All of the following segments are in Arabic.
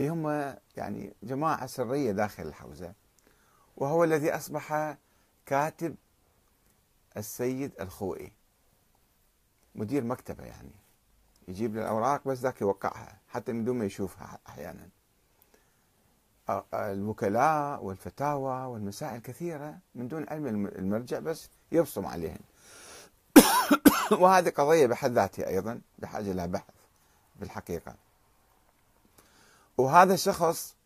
هم يعني جماعة سرية داخل الحوزة وهو الذي أصبح كاتب السيد الخوئي. مدير مكتبة يعني يجيب له الأوراق بس ذاك يوقعها حتى من دون ما يشوفها أحيانا. الوكلاء والفتاوى والمسائل كثيرة من دون علم المرجع بس يبصم عليهن. وهذه قضية بحد ذاتها أيضا بحاجة إلى بحث في الحقيقة. وهذا الشخص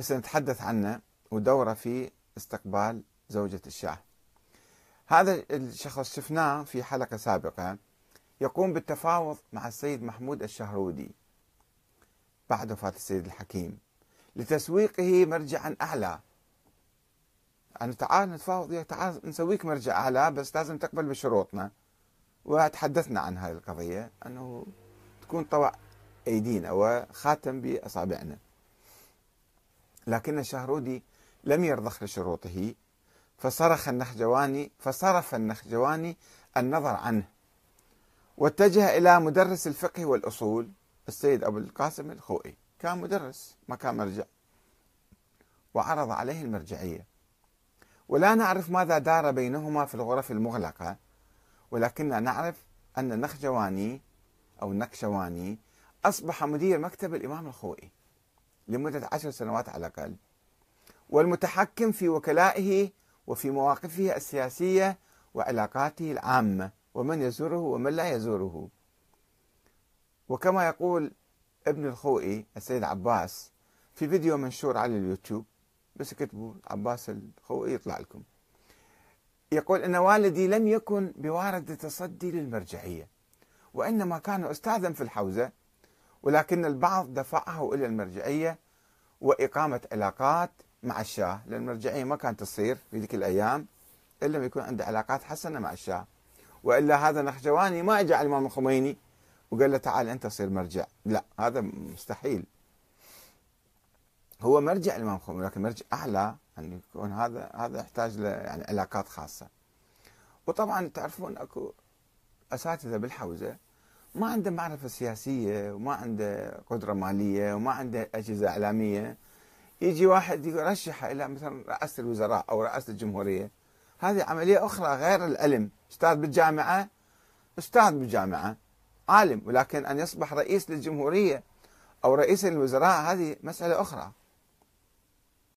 سنتحدث عنه ودوره في استقبال زوجة الشاه هذا الشخص شفناه في حلقة سابقة يقوم بالتفاوض مع السيد محمود الشهرودي بعد وفاة السيد الحكيم لتسويقه مرجعا أعلى. أنا تعال نتفاوض تعال نسويك مرجع أعلى بس لازم تقبل بشروطنا. وتحدثنا عن هذه القضية أنه تكون طوع أيدينا وخاتم بأصابعنا. لكن الشهرودي لم يرضخ لشروطه فصرخ النخجواني فصرف النخجواني النظر عنه واتجه إلى مدرس الفقه والأصول السيد أبو القاسم الخوئي. كان مدرس ما كان مرجع وعرض عليه المرجعية. ولا نعرف ماذا دار بينهما في الغرف المغلقة ولكننا نعرف أن النخجواني أو النكشواني أصبح مدير مكتب الإمام الخوئي لمدة عشر سنوات على الأقل والمتحكم في وكلائه وفي مواقفه السياسية وعلاقاته العامة ومن يزوره ومن لا يزوره. وكما يقول ابن الخوئي السيد عباس في فيديو منشور على اليوتيوب بس كتبوا عباس الخوئي يطلع لكم. يقول إن والدي لم يكن بوارد التصدي للمرجعية وإنما كان استاذا في الحوزة ولكن البعض دفعه إلى المرجعية وإقامة علاقات مع الشاة لأن المرجعية ما كانت تصير في ذيك الأيام إلا ما يكون عنده علاقات حسنة مع الشاة. وإلا هذا نخجواني ما اجى على الإمام الخميني وقال له تعال أنت تصير مرجع. لا هذا مستحيل. هو مرجع الإمام الخميني لكن مرجع أعلى يعني يكون هذا هذا يحتاج له يعني علاقات خاصة. وطبعا تعرفون أكو أساتذة بالحوزة ما عنده معرفة سياسية وما عنده قدرة مالية وما عنده أجهزة إعلامية. يجي واحد يرشحه إلى مثلا رئاسة الوزراء أو رئاسة الجمهورية. هذه عملية أخرى غير العلم أستاذ بالجامعة؟ أستاذ بالجامعة. عالم ولكن أن يصبح رئيس للجمهورية أو رئيس للوزراء هذه مسألة أخرى.